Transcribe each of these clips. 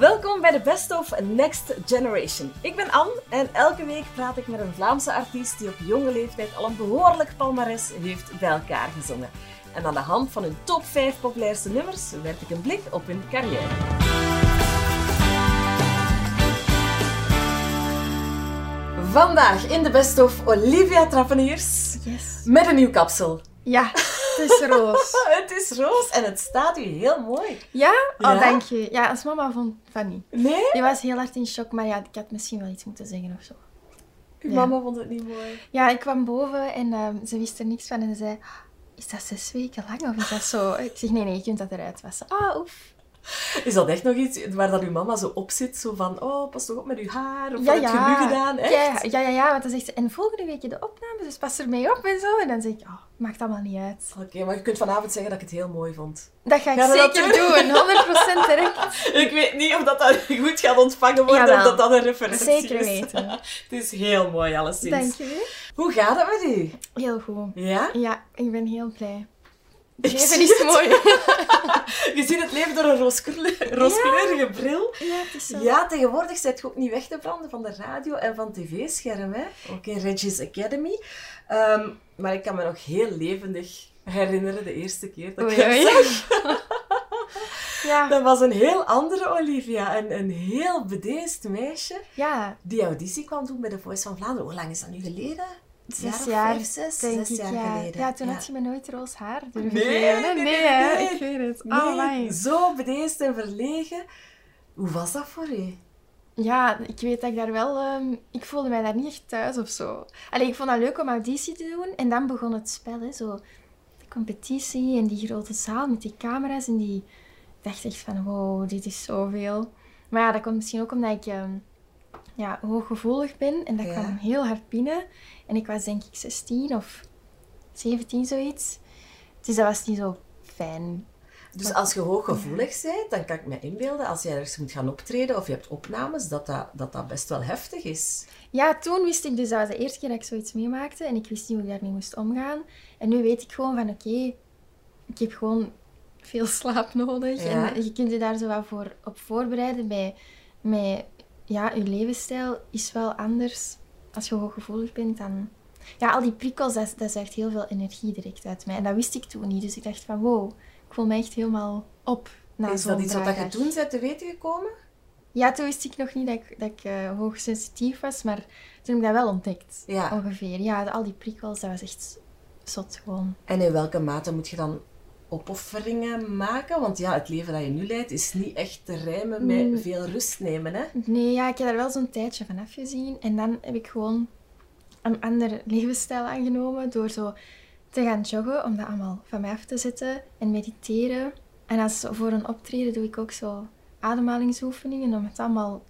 Welkom bij de Best of Next Generation. Ik ben Anne en elke week praat ik met een Vlaamse artiest die op jonge leeftijd al een behoorlijk palmares heeft bij elkaar gezongen. En aan de hand van hun top 5 populairste nummers werp ik een blik op hun carrière. Vandaag in de Best of Olivia Trappeniers Yes. met een nieuw kapsel. Ja, het is roos. Het is roos en het staat u heel mooi. Ja? Ja? Oh, dank je. Ja, als mama vond van niet. Nee? Die was heel hard in shock, maar ja, ik had misschien wel iets moeten zeggen of zo. Uw Ja. mama vond het niet mooi. Ja, ik kwam boven en ehm, ze wist er niks van en ze zei... Is dat zes weken lang of is dat zo? Ik zeg, nee, nee, je kunt dat eruit wassen. Ah, oef. Is dat echt nog iets waar dat uw mama zo op zit? Zo van, oh, pas toch op met uw haar. Of Ja, wat heb je nu gedaan? Echt? Ja, ja, ja, want dan zegt ze... En volgende week de opname, dus pas er mee op en zo. En dan zeg ik, oh, maakt allemaal niet uit. Oké, maar je kunt vanavond zeggen dat ik het heel mooi vond. Dat ga ik Gaan zeker doen. 100% direct. Ik weet niet of dat, dat goed gaat ontvangen worden, Jawel. of dat dat een referentie Zeker is. weten. het is heel mooi, alleszins. Dank je. Hoe gaat het met u? Heel goed. Ja? Ja, ik ben heel blij. Ik Het leven is het. mooi. Je ziet het leven door een rooskleur- rooskleurige bril. Ja, het is zo. Ja, tegenwoordig zit je ook niet weg te branden van de radio en van tv-scherm, hè? Ook in Reggie's Academy. Ehm, maar ik kan me nog heel levendig herinneren de eerste keer dat ik zag. Ja, Dat was een heel andere Olivia. Een, een heel bedeesd meisje ja, die auditie kwam doen bij de Voice van Vlaanderen. Hoe lang is dat nu geleden? Zes jaar, vijf, zes, denk zes ik. jaar ja. geleden. ja, toen had je me nooit roos haar durven Nee, geven. nee, Nee, nee, hè? nee. ik weet het. Nee, zo bedeesd en verlegen. Hoe was dat voor u? Ja, ik weet dat ik daar wel... ehm, ik voelde mij daar niet echt thuis of zo. Allee, ik vond dat leuk om auditie te doen. En dan begon het spel, hè. Zo, de competitie en die grote zaal met die camera's. En die... Ik dacht echt van, wow, dit is zoveel. Maar ja, dat komt misschien ook omdat ik ehm, ja, hooggevoelig ben. En dat Ja. kwam heel hard binnen. En ik was denk ik 16 of 17, zoiets. Dus dat was niet zo fijn. Dus als je hooggevoelig bent, dan kan ik me inbeelden, als je ergens moet gaan optreden of je hebt opnames, dat dat, dat, dat best wel heftig is. Ja, toen wist ik dus, dat was de eerste keer dat ik zoiets meemaakte. En ik wist niet hoe ik daarmee moest omgaan. En nu weet ik gewoon van, oké, ik heb gewoon veel slaap nodig. Ja. En je kunt je daar zo wat voor op voorbereiden. Bij, met, ja, je levensstijl is wel anders. Als je hooggevoelig bent, dan... Ja, al die prikkels, dat, dat zuigt heel veel energie direct uit mij. En dat wist ik toen niet. Dus ik dacht van, wow, ik voel me echt helemaal op na is dat iets wat je toen bent te weten gekomen? Ja, toen wist ik nog niet dat ik, dat ik eh, hoogsensitief was, maar toen heb ik dat wel ontdekt. Ja. Ongeveer. Ja, al die prikkels, dat was echt zot gewoon. En in welke mate moet je dan opofferingen maken? Want ja, het leven dat je nu leidt is niet echt te rijmen met Mm. veel rust nemen, hè? Nee, ja, ik heb daar wel zo'n tijdje van afgezien. En dan heb ik gewoon een ander levensstijl aangenomen door zo te gaan joggen, om dat allemaal van mij af te zetten en mediteren. En als voor een optreden doe ik ook zo ademhalingsoefeningen om het allemaal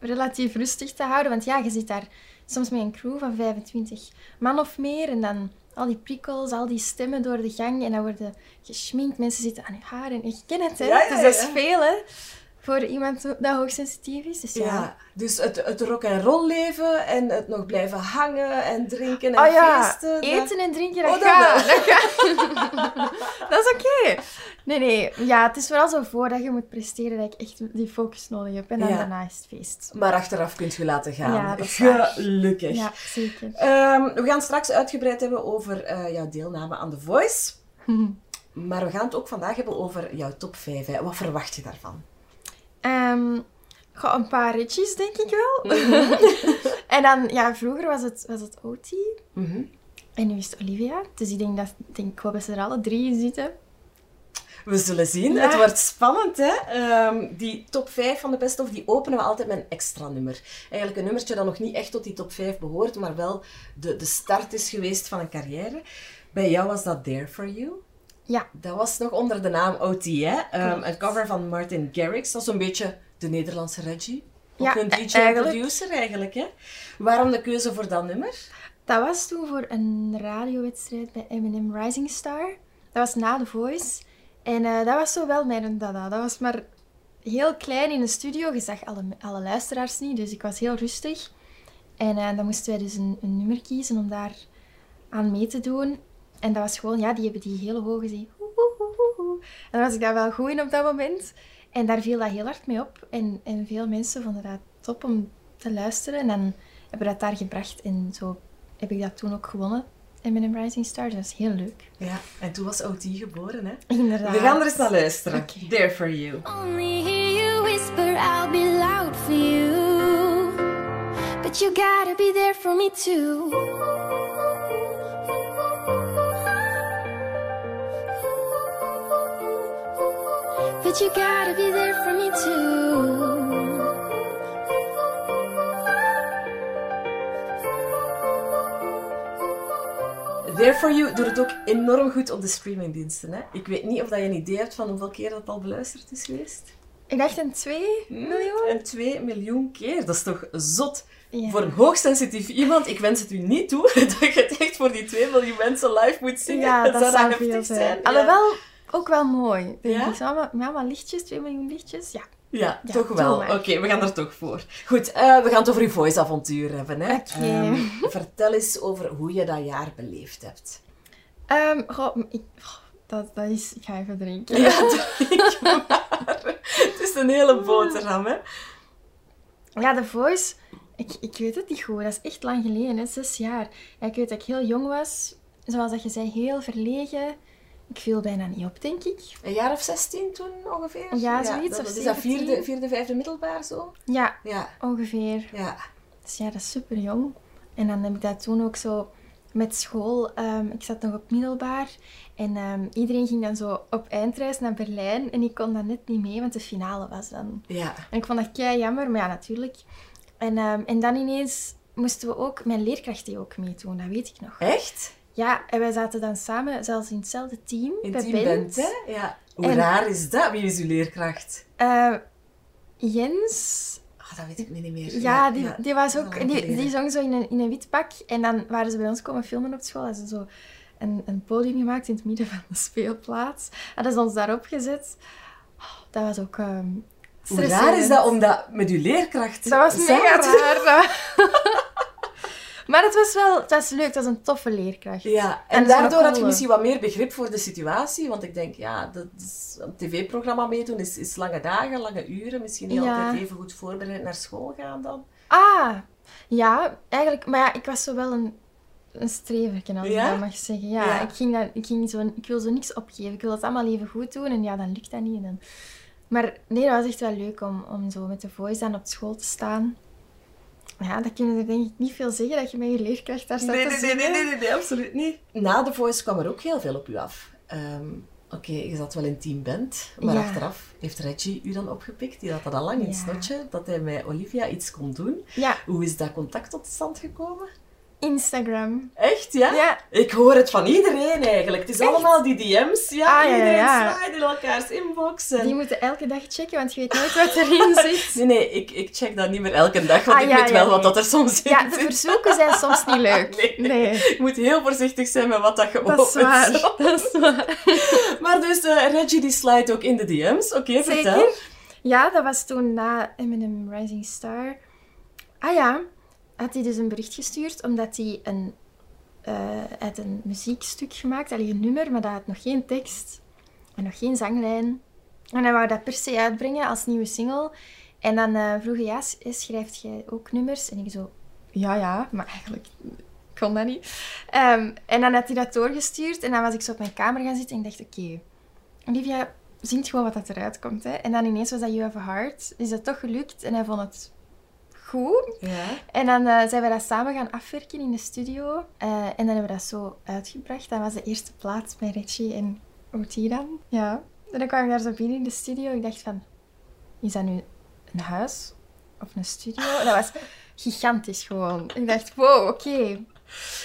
relatief rustig te houden. Want ja, je zit daar soms met een crew van 25 man of meer en dan al die prikkels, al die stemmen door de gang en dan worden geschminkt. Mensen zitten aan hun haar en ik ken het, hè. Ja, ja, dus dat is veel, hè. Voor iemand dat hoogsensitief is. Dus ja. Ja. Dus het, het rock en roll leven en het nog blijven hangen en drinken en Oh ja, feesten. dat- eten en drinken, dat Oh, dat gaat. Dat, dat is oké. Nee, nee. Ja, het is vooral zo voordat je moet presteren dat ik echt die focus nodig heb. En dan Ja. daarna is het feest. Maar achteraf kunt je laten gaan. Dat. Gelukkig. Ja, zeker. Ehm, we gaan straks uitgebreid hebben over eh, jouw deelname aan The Voice. Maar we gaan het ook vandaag hebben over jouw top 5. Hè. Wat verwacht je daarvan? Goh, een paar ritjes, denk ik wel. en dan, ja, vroeger was het, was het OT. Mhm. En nu is het Olivia. Dus ik denk dat, denk, ik hoop dat ze er alle drie in zitten. We zullen zien. Ja. Het wordt spannend, hè? Ehm, die top 5 van de Best of, die openen we altijd met een extra nummer. Eigenlijk een nummertje dat nog niet echt tot die top 5 behoort, maar wel de, de start is geweest van een carrière. Bij jou was dat There For You. Ja. Dat was nog onder de naam OT, hè? Ehm, een cover van Martin Garrix. Dat is een beetje de Nederlandse Reggie. Ook Ja, een e- DJ en eigenlijk. producer eigenlijk, hè? Waarom de keuze voor dat nummer? Dat was toen voor een radiowedstrijd bij Eminem Rising Star. Dat was na The Voice. En eh, dat was zo wel mijn dada. Dat was maar heel klein in de studio. Je zag alle, alle luisteraars niet, dus ik was heel rustig. En eh, dan moesten wij dus een, een nummer kiezen om daar aan mee te doen. En dat was gewoon, ja, die hebben die hele hoge zee. Oeh, oeh, oeh, oeh. En daar was ik daar wel goed in op dat moment. En daar viel dat heel hard mee op. En, en veel mensen vonden dat top om te luisteren. En dan hebben we dat daar gebracht. En zo heb ik dat toen ook gewonnen. Eminem Rising Star. Dat is heel leuk. Ja, en toen was OT geboren, hè? Inderdaad. We gaan er eens naar luisteren. There for you. Only hear you whisper, I'll be loud for you. But you gotta be there for me too. But you gotta be there for me too. There for you doet het ook enorm goed op de streamingdiensten, hè? Ik weet niet of dat je een idee hebt van hoeveel keer dat al beluisterd is geweest. Ik dacht een 2 miljoen. En 2 miljoen keer. Dat is toch zot? Ja. Voor een hoogsensitief iemand, ik wens het u niet toe, dat je het echt voor die 2 miljoen mensen live moet zingen. Ja, dat, zou heftig zijn. zijn. Ja. Alhoewel, ook wel mooi. Denk Ja? ik. Lichtjes, 2 miljoen lichtjes. Ja. Ja, Ja, toch wel. Oké, we gaan er toch voor. Goed, eh, we gaan het over je voice-avontuur hebben. Hè? Ehm, vertel eens over hoe je dat jaar beleefd hebt. Ehm, goh, ik, goh, dat, dat is... Ik ga even drinken. Ja, denk maar. Het is een hele boterham, hè? Ja, The Voice, ik, ik weet het niet goed. Dat is echt lang geleden, hè? zes jaar. Ja, ik weet dat ik heel jong was. Zoals dat je zei, heel verlegen. Ik viel bijna niet op, denk ik. Een jaar of 16 toen ongeveer? Ja, zoiets, Dat, of is dat 17. vierde, vierde, vijfde middelbaar zo? Ja, Ja, ongeveer. ja. Dus ja, dat is super jong. En dan heb ik dat toen ook zo met school. ehm, ik zat nog op middelbaar. En ehm, iedereen ging dan zo op eindreis naar Berlijn. En ik kon dan net niet mee, want de finale was dan. Ja. En ik vond dat kei jammer, maar ja, natuurlijk. En, ehm, en dan ineens moesten we ook... Mijn leerkracht die ook meedoen, dat weet ik nog. Echt? Ja, en wij zaten dan samen, zelfs in hetzelfde team. In bij team Bent. bent, hè? Ja. Hoe En- raar is dat? Wie is uw leerkracht? Eh, Jens, Ah, dat weet ik niet meer. Ja, die, die was ook... Die, zong zo in een, in een wit pak. En dan waren ze bij ons komen filmen op school. Hadden ze zo een, een podium gemaakt in het midden van de speelplaats. Hadden ze ons daarop gezet. Oh, dat was ook... ehm Hoe raar is dat om dat met uw leerkracht Dat was mega raar. maar het was wel... Het was leuk. Het was een toffe leerkracht. Ja, en, dat daardoor had je misschien wat meer begrip voor de situatie. Want ik denk, ja, dat is, een tv-programma meedoen is, is lange dagen, lange uren. Misschien niet Ja. altijd even goed voorbereid naar school gaan dan. Ah, ja. Eigenlijk... Maar ja, ik was zo wel een... Een streverken, als Ja? ik dat mag zeggen. Ja, Ja. Ik, ging dat, ik, ging zo, ik wil zo niks opgeven. Ik wil dat allemaal even goed doen. En ja, dan lukt dat niet. En dan... Maar nee, dat was echt wel leuk om, om zo met de voice dan op school te staan. Ja, dat kunnen er denk ik niet veel zeggen, dat je met je leerkracht daar staat Nee, te nee, nee, zingen. nee, nee, nee, absoluut niet. Na The Voice kwam er ook heel veel op u af. Ehm, Oké, je zat wel in Team Band, maar Ja. achteraf heeft Reggie u dan opgepikt. Die had dat al lang in het Ja. snotje, dat hij met Olivia iets kon doen. Ja, Hoe is dat contact tot stand gekomen? Instagram. Echt, ja? Ja. Ik hoor het van iedereen eigenlijk. Het is Echt? allemaal die DM's. Ja, Ah, ja, ja, iedereen ja. slide in elkaars inbox. en- Die moeten elke dag checken, want je weet nooit wat erin zit. Nee, nee, ik, ik check dat niet meer elke dag, want Ah, ik ja, weet ja, wel nee. wat dat er soms in Ja, de zit. verzoeken zijn soms niet leuk. Nee. Nee, Je moet heel voorzichtig zijn met wat dat je dat is opent, waar. Dat is waar. Maar dus, eh, Reggie die slide ook in de DM's. Oké, vertel. Zeker. Ja, dat was toen na Eminem Rising Star. Ah ja, had hij dus een bericht gestuurd, omdat hij een, eh een muziekstuk gemaakt, alleen een nummer, maar dat had nog geen tekst en nog geen zanglijn. En hij wou dat per se uitbrengen als nieuwe single. En dan eh, vroeg hij, ja, s- schrijft jij ook nummers? En ik zo, ja, ja, maar eigenlijk kon dat niet. Ehm, en dan had hij dat doorgestuurd en dan was ik zo op mijn kamer gaan zitten en ik dacht, oké, Olivia zingt gewoon wat dat eruit komt. Hè. En dan ineens was dat You Have a Heart. Is dat toch gelukt en hij vond het goed. Ja. En dan eh, zijn we dat samen gaan afwerken in de studio. Eh, en dan hebben we dat zo uitgebracht. Dat was de eerste plaats bij Reggie en OT dan. Ja. En dan kwam ik daar zo binnen in de studio. Ik dacht van, is dat nu een huis of een studio? Dat was gigantisch gewoon. Ik dacht, wow, oké.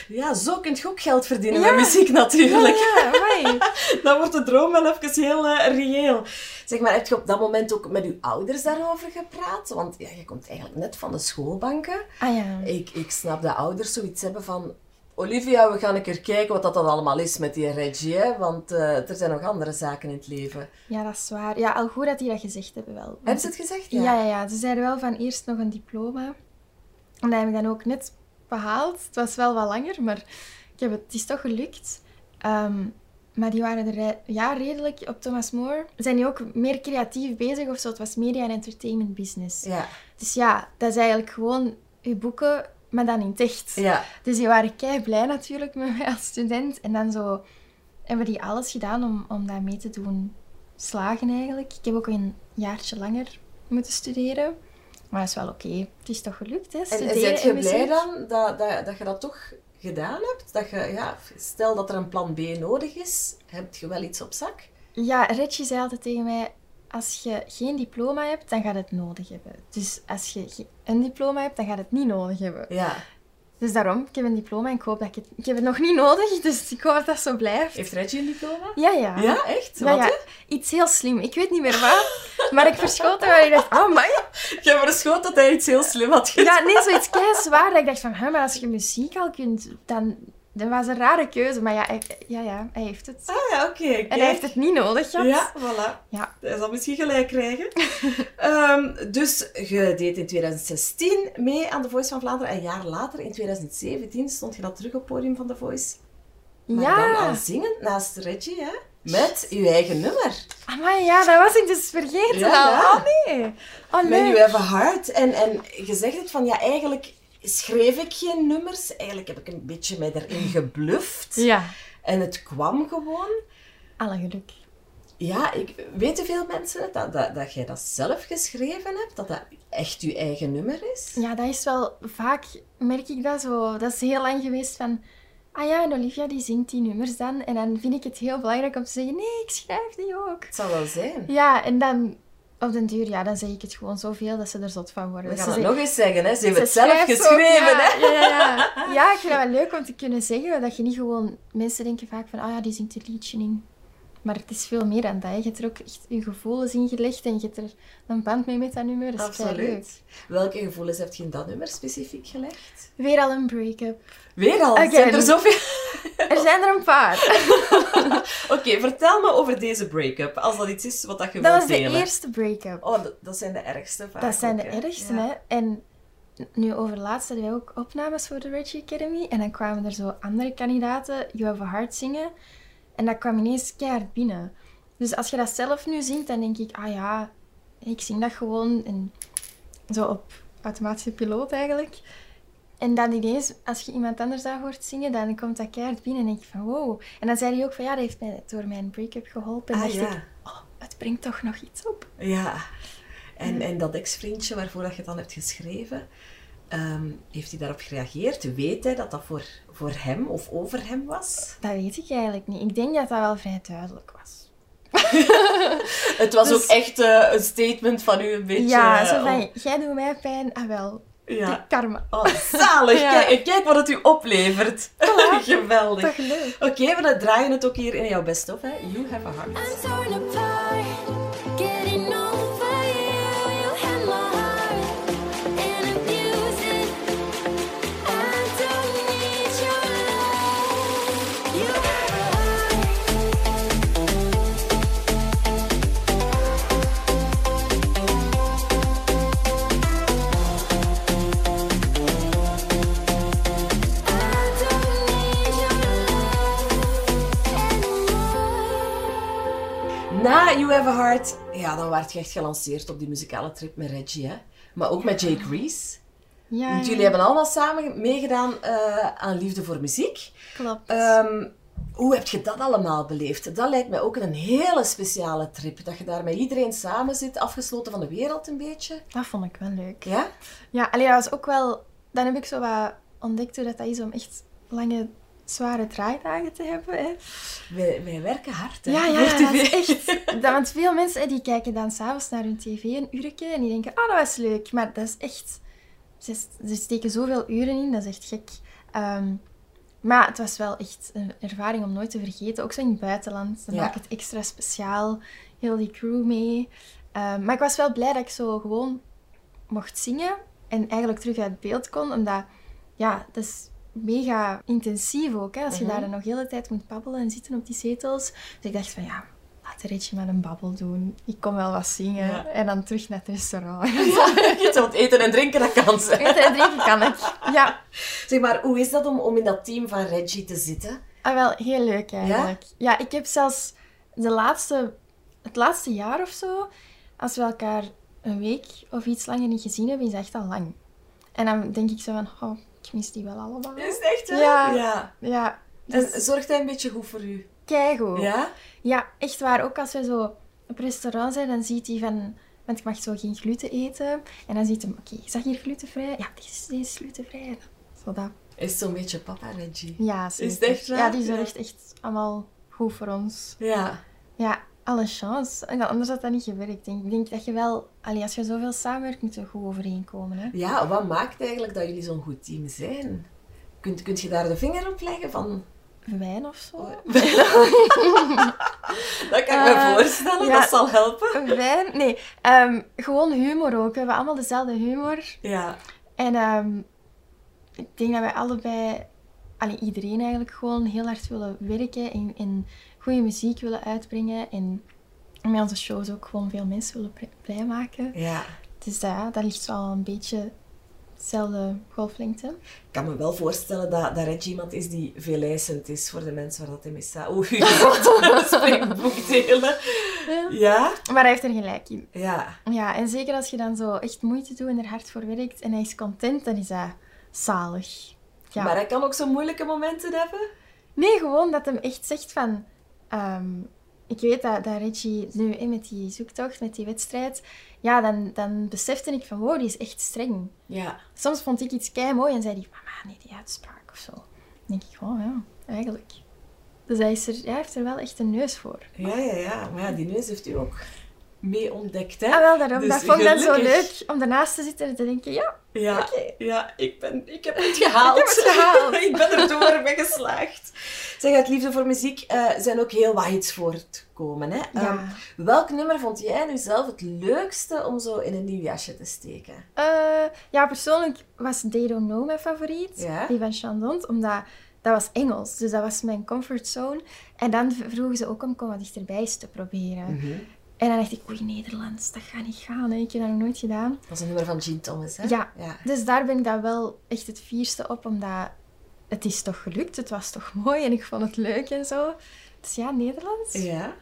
Ja, zo kun je ook geld verdienen Ja. met muziek natuurlijk. Ja, ja. Dan wordt de droom wel even heel eh, reëel. Zeg maar, heb je op dat moment ook met je ouders daarover gepraat? Want ja, je komt eigenlijk net van de schoolbanken. Ah ja. Ik, ik snap dat ouders zoiets hebben van... Olivia, we gaan een keer kijken wat dat dan allemaal is met die Reggie, hè? want eh, er zijn nog andere zaken in het leven. Ja, dat is waar. Ja, al goed dat die dat gezegd hebben wel. Hebben ze het gezegd? Ja, ja, ja. Ze zeiden wel van eerst nog een diploma. En dat heb ik dan ook net behaald. Het was wel wat langer, maar ik heb het, het is toch gelukt. Ehm, Maar die waren er re- ja, redelijk op Thomas More. Zijn die ook meer creatief bezig of zo? Het was media en entertainment business. Ja. Dus ja, dat is eigenlijk gewoon uw boeken, maar dan in het echt. Ja. Dus die waren kei blij natuurlijk met mij als student. En dan zo hebben die alles gedaan om, om dat mee te doen slagen eigenlijk. Ik heb ook een jaartje langer moeten studeren. Maar is wel oké. Het is toch gelukt, hè? En, en zit je blij dan dat, dat, dat je dat toch gedaan hebt? Dat je, ja, stel dat er een plan B nodig is, heb je wel iets op zak? Ja, Reggie zei altijd tegen mij... Als je geen diploma hebt, dan gaat het nodig hebben. Dus als je een diploma hebt, dan gaat het niet nodig hebben. Ja. Dus daarom, ik heb een diploma en ik hoop dat ik het... Ik heb het nog niet nodig, dus ik hoop dat dat zo blijft. Heeft Reggie een diploma? Ja, ja. Ja, echt? Ja, Wat, ja. Iets heel slim. Ik weet niet meer wat. Maar ik verschoten waar ik dacht, oh my. Je verschoot dat hij iets heel slim had gedaan. Ja, nee, zoiets kei zwaar. Dat ik dacht van, hè, maar als je muziek al kunt, dan... Dat was een rare keuze. Maar ja, hij, ja, ja, hij heeft het. Ah ja, oké. En hij heeft het niet nodig gehad. Ja, voilà. Ja. Hij zal misschien gelijk krijgen. Ehm, dus je deed in 2016 mee aan The Voice van Vlaanderen. En een jaar later, in 2017, stond je dan terug op het podium van The Voice. Maar Ja. dan al zingend naast Reggie, hè? Met je eigen nummer. Amai, ja, dat was ik dus vergeten Ja. Oh nee. Oh Met Heart. En, en je zegt het van, ja, eigenlijk schreef ik geen nummers. Eigenlijk heb ik een beetje mij erin gebluft. Ja. En het kwam gewoon. Alle geluk. Ja, ik, weten veel mensen dat, dat, dat jij dat zelf geschreven hebt? Dat dat echt je eigen nummer is? Ja, dat is wel vaak, merk ik dat zo. Dat is heel lang geweest van. Ah ja, en Olivia die zingt die nummers dan. En dan vind ik het heel belangrijk om te zeggen: nee, ik schrijf die ook. Het zal wel zijn. Ja, en dan op den duur, ja, dan zeg ik het gewoon zoveel dat ze er zot van worden. We Dat gaan ze het nog eens zeggen, hè? Ze hebben het ze zelf ook, geschreven, ja, hè? Ja, ja, ja. ja, ik vind dat wel leuk om te kunnen zeggen. Dat je niet gewoon... Mensen denken vaak van, ah ja, die zingt een liedje in. Maar het is veel meer dan dat. hè. Je hebt er ook echt je gevoelens in gelegd en je hebt er een band mee met dat nummer. Dat is. Absoluut. Welke gevoelens heb je in dat nummer specifiek gelegd? Weer al een break-up. Weer al, Again. zijn er zoveel... Er zijn er een paar. Oké, vertel me over deze break-up, als dat iets is wat dat je Dat wilt was de delen. eerste break-up. Oh, dat, dat zijn de ergste vaak Dat zijn ook, de hè? ergste, Ja. hè. En nu overlaatst hadden wij ook opnames voor de Reggie Academy. En dan kwamen er zo andere kandidaten You Have a Heart zingen. En dat kwam ineens keihard binnen. Dus als je dat zelf nu zingt, dan denk ik, ah ja, ik zing dat gewoon. En zo op automatische piloot eigenlijk. En dan ineens, als je iemand anders dat hoort zingen, dan komt dat keihard binnen en denk je van wow. En dan zei hij ook van ja, dat heeft mij door mijn break-up geholpen. En Ah, dacht ja. ik, oh, het brengt toch nog iets op. Ja. En, en dat ex-vriendje waarvoor dat je het dan hebt geschreven, ehm, heeft hij daarop gereageerd? Weet hij dat dat voor, voor hem of over hem was? Dat weet ik eigenlijk niet. Ik denk dat dat wel vrij duidelijk was. Het was Dus- ook echt eh, een statement van u een beetje... ja, zo eh, van, jij doet mij pijn. Ah wel, de ja. karma. Oh, zalig. Ja. Kijk, wat het u oplevert. Geweldig. Oké, we draaien het ook hier in jouw best of, hè. You have a heart. Have a Heart, ja, dan werd je echt gelanceerd op die muzikale trip met Reggie, hè. Maar ook met Jake Reese. Ja, Want ja, jullie hebben allemaal samen meegedaan eh, aan Liefde voor Muziek. klopt. Ehm, hoe heb je dat allemaal beleefd? Dat lijkt mij ook een hele speciale trip. Dat je daar met iedereen samen zit, afgesloten van de wereld een beetje. dat vond ik wel leuk. Ja? Ja, alleen dat was ook wel... Dan heb ik zo wat ontdekt hoe dat, dat is om echt lange, zware draaidagen te hebben. Hè. Wij, wij werken hard, hè. Ja, ja, voor dat is echt... Dat, want veel mensen hè, die kijken dan s'avonds naar hun tv een uurtje en die denken, ah, dat was leuk. Maar dat is echt... Ze, ze steken zoveel uren in, dat is echt gek. Ehm, maar het was wel echt een ervaring om nooit te vergeten. Ook zo in het buitenland. Dan Ja. maakt het extra speciaal. Heel die crew mee. Ehm, maar ik was wel blij dat ik zo gewoon mocht zingen. En eigenlijk terug uit beeld kon. Omdat, ja, dat is mega intensief ook. Hè? Als je Mhm. daar dan nog de hele tijd moet babbelen en zitten op die zetels. Dus ik dacht van, ja, laat Retje maar een babbel doen. Ik kom wel wat zingen. Ja. En dan terug naar het restaurant. Ja, want eten en drinken, dat kan ze. Eten en drinken kan ik. Ja. Zeg maar, hoe is dat om, om in dat team van Reggie te zitten? Ah, wel, heel leuk eigenlijk. Ja? ik heb zelfs de laatste, het laatste jaar of zo, als we elkaar een week of iets langer niet gezien hebben, is echt al lang. En dan denk ik zo van, oh, ik mis die wel allemaal. Is het echt, hè? Ja. ja. Ja, En dus zorgt hij een beetje goed voor u? keigoed. Ja? Ja, echt waar. Ook als we zo op restaurant zijn, dan ziet hij van... Want ik mag zo geen gluten eten. En dan ziet hij, oké, is dat hier glutenvrij? Ja, deze, is- deze is glutenvrij. Zo dat. Is zo'n beetje papa Reggie? Ja, het zeker. echt waar? Ja, die Ja. zorgt echt allemaal goed voor ons. Ja. Ja, alle chance. En anders had dat niet gewerkt. Ik denk dat je wel... Allee, als je zoveel samenwerkt, moet je goed overeenkomen. Hè? Ja, wat maakt eigenlijk dat jullie zo'n goed team zijn? Kunt, kunt je daar de vinger op leggen van... Wijn of zo. Dat kan ik me Eh, voorstellen, ja. dat zal helpen. Wijn? Nee, ehm, gewoon humor ook. We hebben allemaal dezelfde humor. Ja. En ehm, ik denk dat wij allebei, allee, iedereen eigenlijk gewoon heel hard willen werken en, en goede muziek willen uitbrengen. En met onze shows ook gewoon veel mensen willen blij- maken. Ja. Dus ja, dat ligt wel een beetje hetzelfde golflengte. Ik kan me wel voorstellen dat, dat Reggie iemand is die veel eisend is voor de mensen waar dat hij mee staat. Oeh, springboek delen. Ja? Maar hij heeft er gelijk in. Ja. Ja, en zeker als je dan zo echt moeite doet en er hard voor werkt en hij is content, dan is dat zalig. Ja. Maar hij kan ook zo moeilijke momenten hebben. Nee, gewoon dat hem echt zegt van... ehm, ik weet dat, dat Reggie nu hè, met die zoektocht, met die wedstrijd... Ja, dan, dan besefte ik van, wow, die is echt streng. Ja. Soms vond ik iets kei mooi en zei hij, mama, nee, die uitspraak of zo. Dan denk ik, oh ja, eigenlijk. Dus hij, is er, hij heeft er wel echt een neus voor. Ja, ja, ja. Maar ja, die neus heeft u ook mee ontdekt, hè? Ah, wel, daarom. Dus dat vond ik dan zo leuk, om daarnaast te zitten en te denken, ja, Ja, ja ik, ben, ik heb het gehaald. Ik heb het gehaald. ik ben er door, ik ben geslaagd. Zeg, uit Liefde voor Muziek eh, zijn ook heel wat hits voortgekomen. Hè? Ja. Ehm, welk nummer vond jij nu zelf het leukste om zo in een nieuw jasje te steken? Eh, ja, persoonlijk was They Don't Know mijn favoriet. Ja. Die van Chandon, omdat dat was Engels. Dus dat was mijn comfortzone. En dan vroegen ze ook om kom wat dichterbij eens te proberen. Mhm. En dan dacht ik, oei, Nederlands, dat gaat niet gaan. Hè. Ik heb dat nog nooit gedaan. Dat is een nummer van Jean Thomas, hè? Ja. ja. Dus daar ben ik dan wel echt het vierste op, omdat het is toch gelukt. Het was toch mooi en ik vond het leuk en zo. Dus ja, Nederlands. Ja, Ja,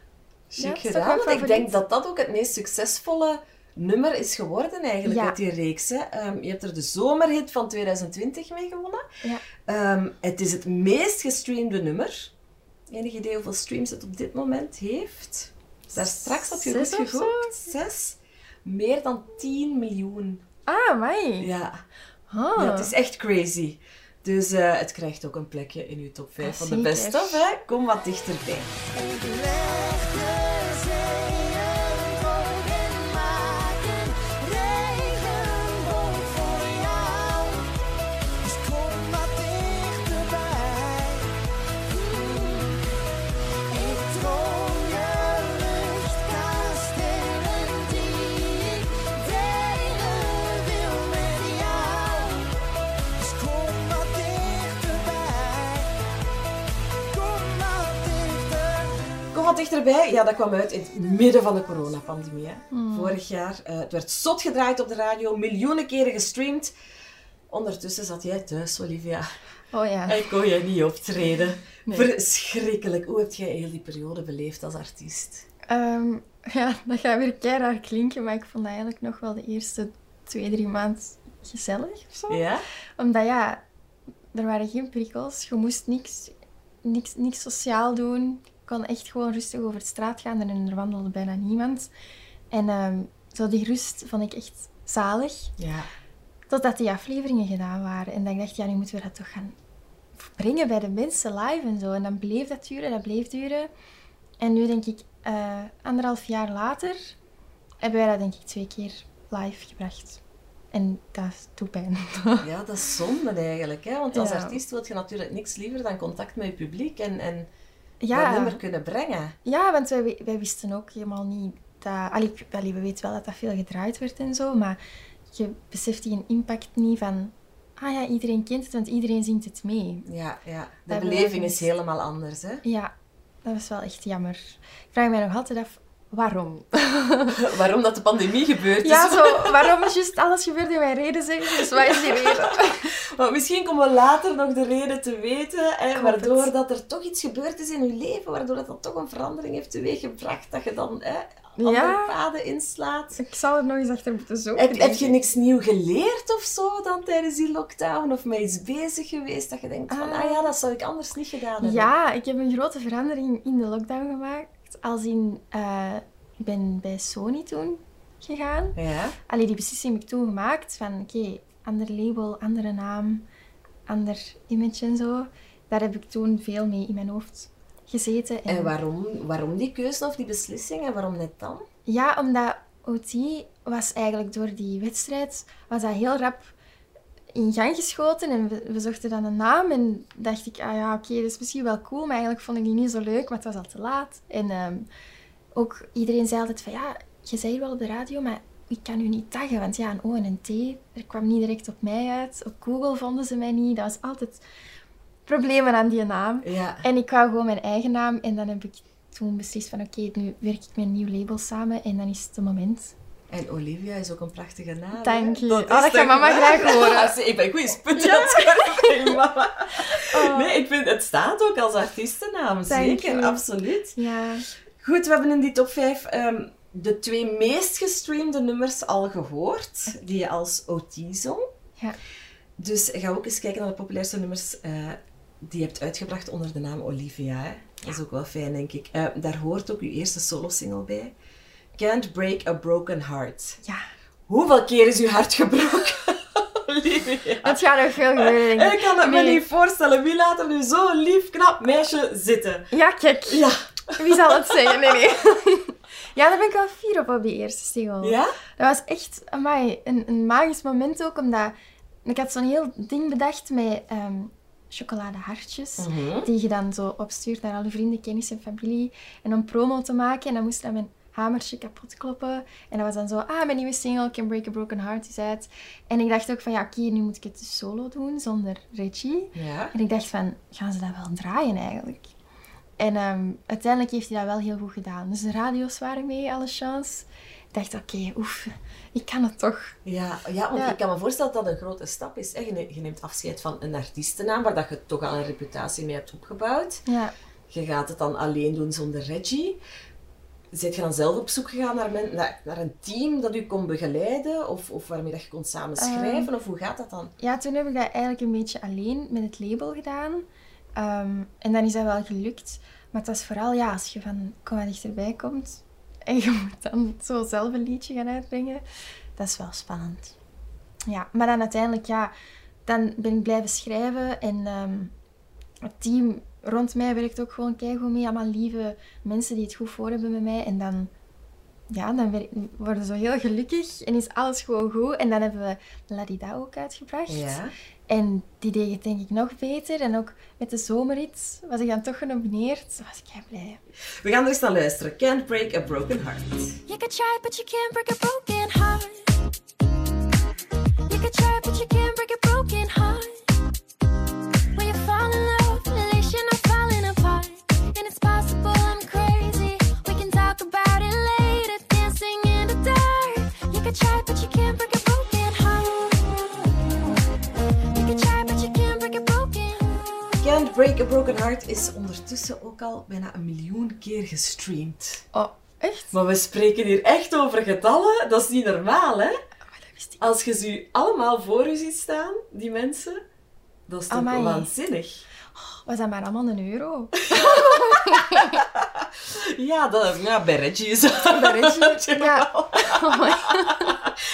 chic gedaan. Want ik denk dat dat ook het meest succesvolle nummer is geworden eigenlijk Ja. uit die reeks. Hè. Ehm, je hebt er de zomerhit van 2020 mee gewonnen. Ja. Ehm, het is het meest gestreamde nummer. Enig idee hoeveel streams het op dit moment heeft? Daar straks had je goed gegokt. Zes. Meer dan 10 miljoen. Ah, mij. Ja. Ah. ja, het is echt crazy. Dus eh, het krijgt ook een plekje in uw top 5 Ah, van de zeker. best of. Hè? Kom wat dichterbij. Wat dichterbij. Ja, dat kwam uit in het midden van de coronapandemie. Hè. Hmm. Vorig jaar. Eh, het werd zot gedraaid op de radio, miljoenen keren gestreamd. Ondertussen zat jij thuis, Olivia. Oh ja. En kon jij niet optreden. Nee. Verschrikkelijk. Hoe heb jij heel die periode beleefd als artiest? Ehm, ja, dat gaat weer keihard klinken, maar ik vond dat eigenlijk nog wel de eerste twee, drie maanden gezellig of zo. Ja? Omdat ja, er waren geen prikkels, je moest niks, niks, niks sociaal doen. Kon echt gewoon rustig over de straat gaan en er wandelde bijna niemand. En ehm, zo die rust vond ik echt zalig. Ja. Totdat die afleveringen gedaan waren. En dan dacht ik, ja, nu moeten we dat toch gaan brengen bij de mensen live en zo. En dan bleef dat duren, dat bleef duren. En nu denk ik, eh, anderhalf jaar later, hebben wij dat denk ik twee keer live gebracht. En dat doet pijn. ja, dat is zonde eigenlijk. Hè? Want als Ja. artiest wil je natuurlijk niks liever dan contact met je publiek en, en dat ja, nummer kunnen brengen. ja, want wij, wij wisten ook helemaal niet dat... Allee, we weten wel dat dat veel gedraaid werd en zo, maar je beseft die een impact niet van... Ah ja, iedereen kent het, want iedereen zingt het mee. Ja, ja. De beleving is helemaal anders. Hè? Ja, dat was wel echt jammer. Ik vraag mij nog altijd af waarom? Waarom dat de pandemie gebeurd is. Ja, zo, waarom is juist alles gebeurd in mijn reden zeggen? Dus wat is die reden? Maar misschien komen we later nog de reden te weten, hè, waardoor het. dat er toch iets gebeurd is in je leven, waardoor dat, dat toch een verandering heeft teweeggebracht, dat je dan hè, andere Ja. paden inslaat. Ik zal er nog eens achter moeten zoeken. Heb, heb je ik. niks nieuw geleerd of zo dan tijdens die lockdown? Of met iets bezig geweest dat je denkt van, Ah. ah ja, dat zou ik anders niet gedaan hebben? Ja, ik heb een grote verandering in de lockdown gemaakt. Als in, eh, ik ben bij Sony toen gegaan. Ja? Allee, die beslissing heb ik toen gemaakt van, oké, ander label, andere naam, ander image en zo. Daar heb ik toen veel mee in mijn hoofd gezeten. En waarom, waarom die keuze of die beslissing en waarom net dan? Ja, omdat OT was eigenlijk door die wedstrijd, was dat heel rap in gang geschoten en we, we zochten dan een naam en dacht ik, ah ja, oké, dat is misschien wel cool, maar eigenlijk vond ik die niet zo leuk, maar het was al te laat. En ehm, ook iedereen zei altijd van, ja, je zei hier wel op de radio, maar ik kan u niet taggen, want ja, een O en een T, er kwam niet direct op mij uit. Op Google vonden ze mij niet, dat was altijd problemen aan die naam. Ja. En ik wou gewoon mijn eigen naam. En dan heb ik toen beslist van oké, nu werk ik met een nieuw label samen. En dan is het het moment. En Olivia is ook een prachtige naam. Dank je. is Oh, dat gaat mama graag horen. Ja, ik ben goed sput schermen tegen mama. Oh. Nee, ik vind, het staat ook als artiestennaam. Dank Zeker, je. absoluut. Ja. Goed, we hebben in die top 5 de twee meest gestreamde nummers al gehoord. Die je als OT zong. Ja. Dus ga ook eens kijken naar de populairste nummers eh, die je hebt uitgebracht onder de naam Olivia. Hè? Dat is ook wel fijn, denk ik. Eh, daar hoort ook uw eerste solo-single bij. Can't Break a Broken Heart. ja. Hoeveel keer is uw hart gebroken, Olivia? Het gaat nog veel gebeuren, Ik ik. kan het me niet voorstellen. Wie laat er nu zo'n lief, knap meisje zitten? Ja, kijk. Ja. Wie zal het zeggen? Nee, nee. Ja, daar ben ik wel fier op, op die eerste single. Ja? Dat was echt amai, een, een magisch moment ook, omdat ik had zo'n heel ding bedacht met ehm chocoladehartjes. Mhm. Die je dan zo opstuurt naar alle vrienden, kennis en familie. En om promo te maken. En dan moest dan mijn hamertje kapot kloppen. En dat was dan zo, ah, mijn nieuwe single, Can Break a Broken Heart, is uit. En ik dacht ook van, ja, oké, nu moet ik het dus solo doen, zonder Reggie. Ja. En ik dacht van, gaan ze dat wel draaien eigenlijk? En ehm, uiteindelijk heeft hij dat wel heel goed gedaan. Dus de radio's waren mee, alle chance. Ik dacht, oké, oef, ik kan het toch. Ja, ja, want Ja. ik kan me voorstellen dat dat een grote stap is. hè. Je ne- je neemt afscheid van een artiestennaam waar dat je toch al een reputatie mee hebt opgebouwd. Ja, Je gaat het dan alleen doen zonder Reggie. Zit je dan zelf op zoek gegaan naar, men, naar, naar een team dat u kon begeleiden? Of, of waarmee dat je kon samen schrijven? of hoe gaat dat dan? ja, toen heb ik dat eigenlijk een beetje alleen met het label gedaan. Ehm, en dan is dat wel gelukt. Maar het was vooral, ja, als je van kom maar dichterbij komt en je moet dan zo zelf een liedje gaan uitbrengen, dat is wel spannend. Ja, maar dan uiteindelijk, ja, dan ben ik blijven schrijven en ehm, het team rond mij werkt ook gewoon keigoed mee. Allemaal lieve mensen die het goed voor hebben met mij. En dan, ja, dan worden ze zo heel gelukkig en is alles gewoon goed. En dan hebben we Ladida ook uitgebracht. Ja. En die deed het denk ik nog beter. En ook met de zomerrit was ik dan toch genomineerd. Daar was ik heel blij. We gaan er eens naar luisteren. Can't Break a Broken Heart. You could try, but you can't break a broken heart. Break a Broken Heart is ondertussen ook al bijna een miljoen keer gestreamd. Oh, echt? Maar we spreken hier echt over getallen. Dat is niet normaal, hè? Maar dat wist ik. Als je ze allemaal voor je ziet staan, die mensen, dat is toch Amai. waanzinnig. Was dat maar allemaal een euro? Ja, dat, ja bij Reggie is dat. Bij Reggie? Ja. Oh.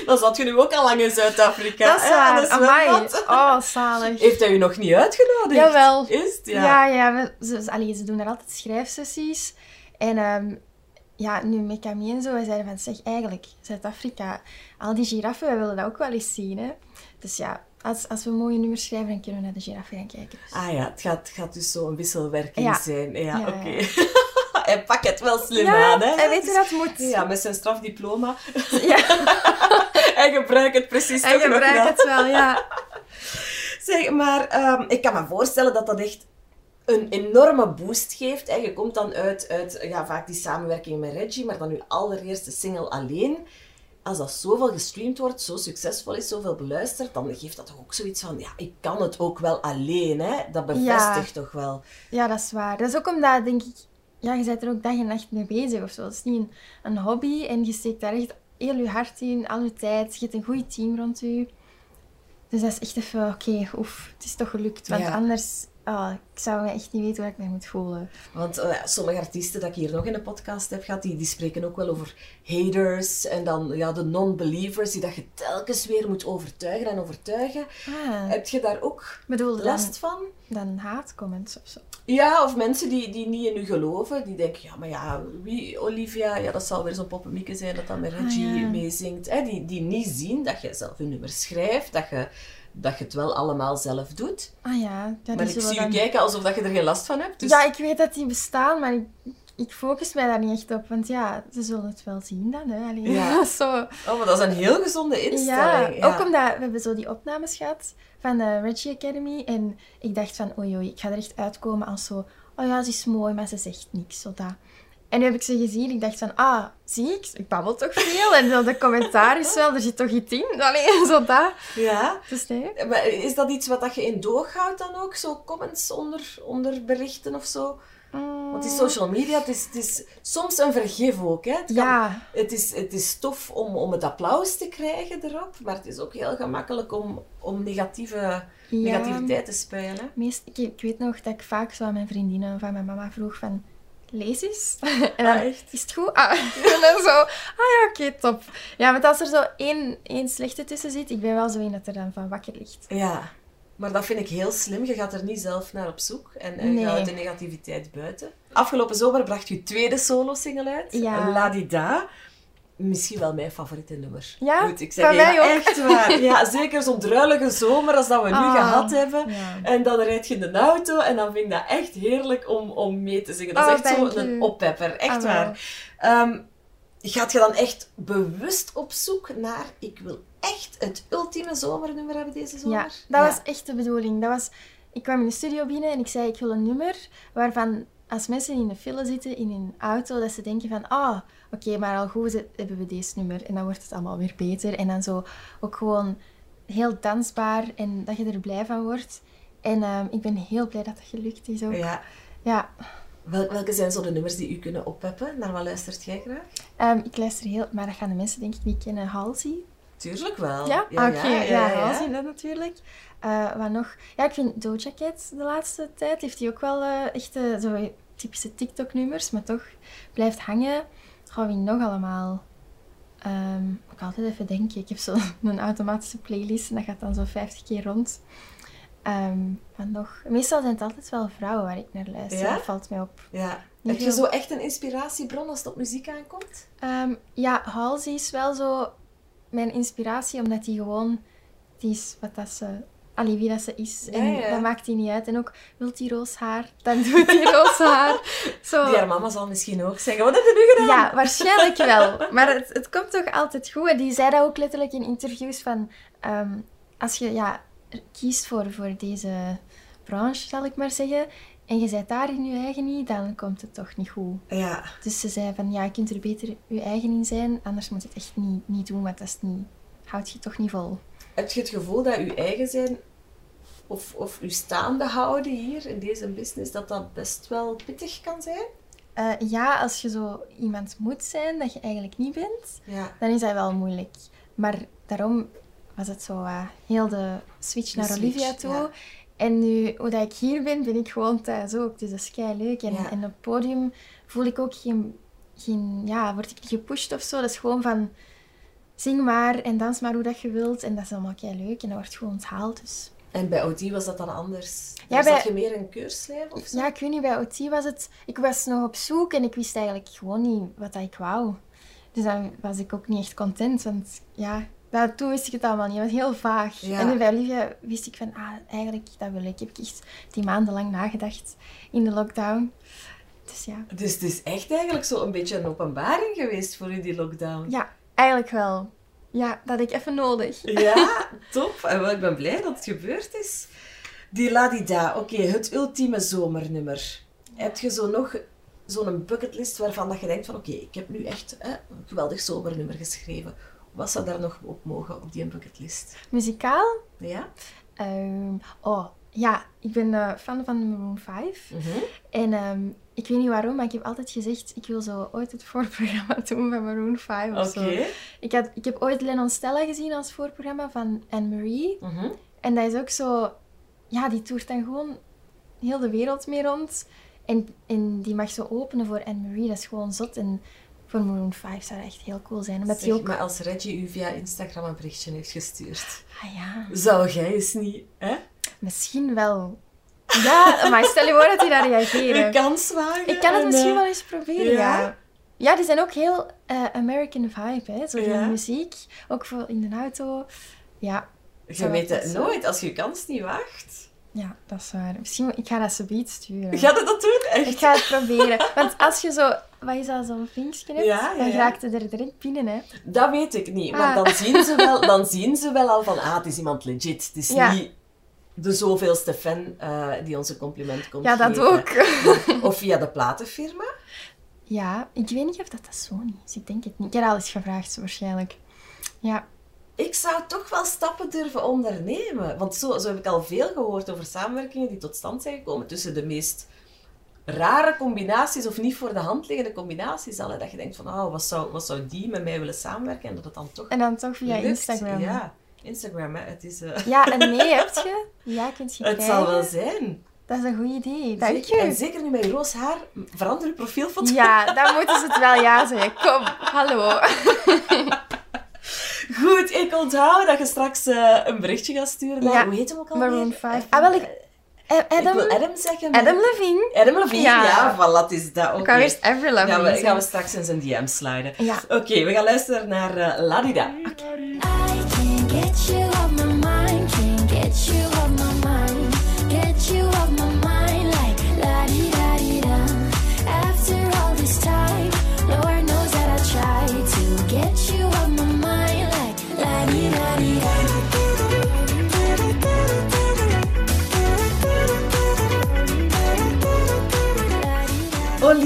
Dan zat je nu ook al lang in Zuid-Afrika. Dat is waar. zwembad. Oh, zalig. Heeft hij u nog niet uitgenodigd? Jawel. Is het? Ja. Ja, ja. we- ze, ze- allee, ze doen er altijd schrijfsessies. En ehm, ja, nu met Camille en zo, wij zeiden van, zeg, eigenlijk, Zuid-Afrika, al die giraffen, wij willen dat ook wel eens zien, hè. Dus ja, als, als we mooie nummers schrijven, dan kunnen we naar de giraffen gaan kijken. Dus. Ah ja, het gaat, gaat dus zo een wisselwerking Ja. zijn. Ja, Ja, oké. ja. hij pakt het wel slim Ja, aan, hè? hij weet hoe dat moet. Ja, met zijn strafdiploma. Ja, hij gebruikt het precies hij toch nog gebruikt wel. het wel, ja. Zeg, maar ehm, ik kan me voorstellen dat dat echt een enorme boost geeft. Hè. Je komt dan uit, uit ja, vaak die samenwerking met Reggie, maar dan je allereerste single alleen. Als dat zoveel gestreamd wordt, zo succesvol is, zoveel beluisterd, dan geeft dat toch ook zoiets van, ja, ik kan het ook wel alleen. Hè. Dat bevestigt toch wel. Ja, dat is waar. Dat is ook omdat, denk ik, ja, je bent er ook dag en nacht mee bezig of zo. Het is niet een, een hobby en je steekt daar echt heel je hart in, al je tijd. Je hebt een goed team rond je. Dus dat is echt even, oké, oef, het is toch gelukt. Want Ja. anders, ah, ik zou me echt niet weten hoe ik mij moet voelen. Want eh, sommige artiesten dat ik hier nog in de podcast heb gehad, die, die spreken ook wel over haters en dan ja, de non-believers die dat je telkens weer moet overtuigen en overtuigen. Ah, Heb je daar ook bedoel, dan, last van? dan haatcomments of zo. Ja, of mensen die, die niet in u geloven, die denken, ja, maar ja, wie, Olivia, ja, dat zal weer zo'n poppenmieke zijn dat dan met Reggie Ah, ja. meezingt. Hè? Die, die niet zien dat je zelf een nummer schrijft, dat je, dat je het wel allemaal zelf doet. Ah ja, ja maar ik zie je dan- kijken alsof dat je er geen last van hebt. Dus... Ja, ik weet dat die bestaan, maar ik, ik focus mij daar niet echt op. Want ja, ze zullen het wel zien dan. Hè. Allee, Ja. zo. Oh, maar dat is een heel gezonde Ja, instelling. ook omdat we hebben zo die opnames gehad van de Reggie Academy. En ik dacht van, oei oei, ik ga er echt uitkomen als zo... Oh ja, ze is mooi, maar ze zegt niks, zo dat. En nu heb ik ze gezien, ik dacht van, ah, zie ik, ik babbel toch veel. En zo de commentaar is wel, er zit toch iets in. Allee, zo dat. Ja. Dus nee. Maar is dat iets wat dat je in doog houdt dan ook? Zo comments onder, onder berichten of zo? Want die social media, het is, het is soms een vergif ook. Hè? Het, kan- Ja, het, is, het is tof om, om het applaus te krijgen erop, maar het is ook heel gemakkelijk om, om negatieve, negativiteit te spuien. Hè? Meest, ik, ik weet nog dat ik vaak zo aan mijn vriendinnen of aan mijn mama vroeg van... Lees eens. en dan, Ah, echt? is het goed? Ah. en dan zo... Ah ja, oké, top. Ja, want als er zo één, één slechte tussen zit, ik ben wel zo een dat er dan van wakker ligt. Ja, maar dat vind ik heel slim. Je gaat er niet zelf naar op zoek en, en Nee. je houdt de negativiteit buiten. Afgelopen zomer bracht je tweede solo-single uit, Ja. La Di Da. Misschien wel mijn favoriete nummer. Ja? Moet ik Van zeggen. mij Ja, ook. echt waar. Ja, zeker zo'n druilige zomer als dat we nu Ah, gehad hebben. ja. En dan rijd je in de auto en dan vind ik dat echt heerlijk om, om mee te zingen. Dat is Oh, echt dank zo een u. oppepper. Echt Ah, waar. Ehm, gaat je dan echt bewust op zoek naar... Ik wil echt het ultieme zomernummer hebben deze zomer? Ja, dat was echt de bedoeling. Dat was, ik kwam in de studio binnen en ik zei, ik wil een nummer waarvan als mensen in de file zitten in hun auto, dat ze denken van, ah, oké, maar al goed hebben we deze nummer. En dan wordt het allemaal weer beter. En dan zo ook gewoon heel dansbaar en dat je er blij van wordt. En ehm, ik ben heel blij dat dat gelukt is ook. Ja. Ja, Wel, welke zijn zo de nummers die u kunnen oppeppen? Naar wat luistert jij graag? Ehm, ik luister heel, maar dat gaan de mensen denk ik niet kennen. Halsey. Tuurlijk wel. Ja, ja, oké. ja, Ja, ja. Halsey, dat natuurlijk. Eh, wat nog? Ja, ik vind Doja Cat de laatste tijd heeft hij ook wel eh, echt eh, zo typische TikTok-nummers, maar toch blijft hangen. Gaan we nog allemaal? Moet ik altijd even denken. Ik heb zo'n een automatische playlist en dat gaat dan zo 50 keer rond. Ehm, wat nog? Meestal zijn het altijd wel vrouwen waar ik naar luister. Ja? Dat valt mij op. Ja. Heb je zo echt een inspiratiebron als het op muziek aankomt? Ehm, ja, Halsey is wel zo mijn inspiratie, omdat die gewoon, die is wat dat ze, allee, wie dat ze is. En Ja, dat maakt die niet uit. En ook, wilt die roos haar, dan doet die roos haar. Zo. Die haar mama zal misschien ook zeggen, wat heb je nu gedaan? Ja, waarschijnlijk wel. Maar het, het komt toch altijd goed. En die zei dat ook letterlijk in interviews van... ehm, als je ja, kiest voor, voor deze branche, zal ik maar zeggen... En je bent daar in je eigen niet, dan komt het toch niet goed. Ja. Dus ze zei van, ja, je kunt er beter je eigen in zijn, anders moet je het echt niet, niet doen, want dat is niet, houdt je toch niet vol. Heb je het gevoel dat je eigen zijn of, of je staande houden hier in deze business, dat dat best wel pittig kan zijn? Eh, ja, als je zo iemand moet zijn dat je eigenlijk niet bent, Ja. dan is dat wel moeilijk. Maar daarom was het zo eh, heel de switch De naar switch, Olivia toe. ja. En nu, hoe dat ik hier ben, ben ik gewoon thuis ook. Dus dat is kei leuk. En, Ja. en op het podium voel ik ook geen, geen... Ja, word ik niet gepusht of zo. Dat is gewoon van... Zing maar en dans maar hoe dat je wilt. En dat is allemaal kei leuk. En dat wordt gewoon onthaald. Dus En bij OT was dat dan anders? Ja, was bij- je meer een keurslijf of zo? Ja, ik weet niet, bij OT was het... Ik was nog op zoek en ik wist eigenlijk gewoon niet wat ik wou. Dus dan was ik ook niet echt content, want ja... Dat, toen wist ik het allemaal niet, het was heel vaag. Ja. En bij Olivia wist ik van, ah, eigenlijk, dat wil ik. Heb ik echt die maandenlang nagedacht in de lockdown. Dus ja. Dus het is echt eigenlijk zo een beetje een openbaring geweest voor u, die lockdown. Ja, eigenlijk wel. Ja, dat had ik even nodig. Ja, top. En wel, ik ben blij dat het gebeurd is. Die Ladida, oké, het ultieme zomernummer. Heb je zo nog zo'n bucketlist waarvan dat je denkt van oké, ik heb nu echt hè, een geweldig zomernummer geschreven. Wat zou daar nog op mogen op die bucketlist? Muzikaal? Ja? Ehm, oh, ja, ik ben eh, fan van Maroon 5. Mhm. En ehm, ik weet niet waarom, maar ik heb altijd gezegd, ik wil zo ooit het voorprogramma doen van Maroon 5 of Oké. zo. Ik, had, ik heb ooit Lennon Stella gezien als voorprogramma van Anne-Marie. Mhm. En dat is ook zo... Ja, die toert dan gewoon heel de wereld mee rond. En, en die mag zo openen voor Anne-Marie. Dat is gewoon zot. En voor Maroon 5 zou dat echt heel cool zijn. Omdat die Zeg, ook... maar als Reggie u via Instagram een berichtje heeft gestuurd, Ah ja, zou jij eens niet, hè? misschien wel. Ja, maar stel je voor dat die daar Een reageren. kans wagen. Ik kan het en, misschien eh, wel eens proberen, ja? ja. Ja, die zijn ook heel eh, American vibe, hè. Zo Ja. muziek. Ook voor in de auto. Ja, Je weet het nooit, als je je kans niet waagt. ja, dat is waar. Misschien, ik ga dat ze beat sturen. Ga je dat doen? Echt? Ik ga het proberen. Want als je zo, wat is dat, zo'n vinkje hebt, Ja, ja, dan ja. raakt het er direct binnen, hè. Dat weet ik niet. Maar Ah. dan, zien ze wel, dan zien ze wel al van, ah, het is iemand legit. Het is niet de zoveelste fan eh, die ons een compliment komt Ja, dat geven. ook. Of via de platenfirma. Ja, ik weet niet of dat, dat Sony is. Ik denk het niet. Ik heb al eens gevraagd, waarschijnlijk. Ja, Ik zou toch wel stappen durven ondernemen. Want zo, zo heb ik al veel gehoord over samenwerkingen die tot stand zijn gekomen tussen de meest rare combinaties of niet voor de hand liggende combinaties. Al, hè, dat je denkt van, oh, wat, zou, wat zou die met mij willen samenwerken? En dat het dan toch en dan toch via lukt. Instagram. Ja, Instagram, hè. Het, is, eh, Ja, en nee, heb je? Ja, kunt je het krijgen. zal wel zijn. Dat is een goed idee. Dank Zeker. En je. zeker nu met je roos haar, verander je profielfoto. Ja, dan moeten ze het wel ja zeggen. Kom, hallo. Goed, ik onthoud dat je straks eh, een berichtje gaat sturen naar, Ja, hoe heet hem ook al Maroon 5. Ah, wel, ik... Eh, Ik Adam, wil Adam zeggen. maar- Adam Levine. Adam Levine, ja. Ja. van wat is dat? Oké. Ik kan eerst Avril Lavigne Gaan we, gaan we straks in zijn DM sliden. Ja. Oké, we gaan luisteren naar eh, Ladida. I can't get you off my mind, can't get you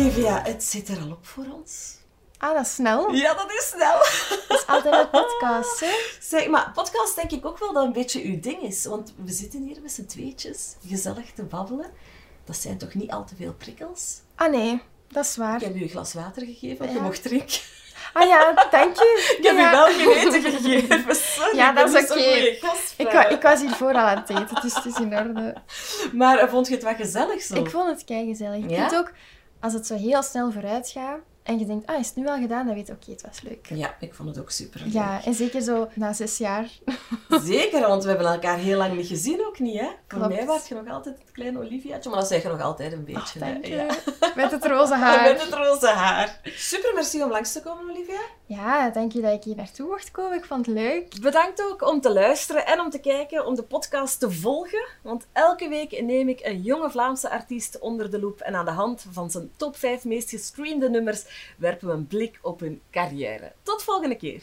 Olivia, het zit er al op voor ons. Ah, dat is snel. Ja, dat is snel. Dat is altijd een podcast, hè? Zeg, maar podcast denk ik ook wel dat een beetje uw ding is. Want we zitten hier met z'n tweetjes, gezellig te babbelen. Dat zijn toch niet al te veel prikkels? Ah, nee. Dat is Ik waar. heb u een glas water gegeven, je Ja. mocht drinken. Ah ja, dank je. Ik heb Ja. u wel geen eten gegeven, sorry. Ja, ik dat is oké. gastvrouw. Ik, ik was hiervoor al aan het eten, dus het is in orde. Maar vond je het wel gezellig zo? Ik vond het kei gezellig. Ik Ja? vind ook, als het zo heel snel vooruit gaat en je denkt, ah, is het nu al gedaan? Dan weet je, oké, het was leuk. Ja, ik vond het ook super. Ja, en zeker zo na zes jaar. Zeker, want we hebben elkaar heel lang niet gezien, ook niet, hè? Voor mij was je nog altijd het kleine Oliviaatje, maar dat zeg je nog altijd een beetje. je. Ja. Met het roze haar. Met het roze haar. Super, merci om langs te komen, Olivia. Ja, dank je dat ik hier naartoe mocht komen. Ik vond het leuk. Bedankt ook om te luisteren en om te kijken, om de podcast te volgen. Want elke week neem ik een jonge Vlaamse artiest onder de loep en aan de hand van zijn top 5 meest gestreamde nummers werpen we een blik op hun carrière. Tot volgende keer.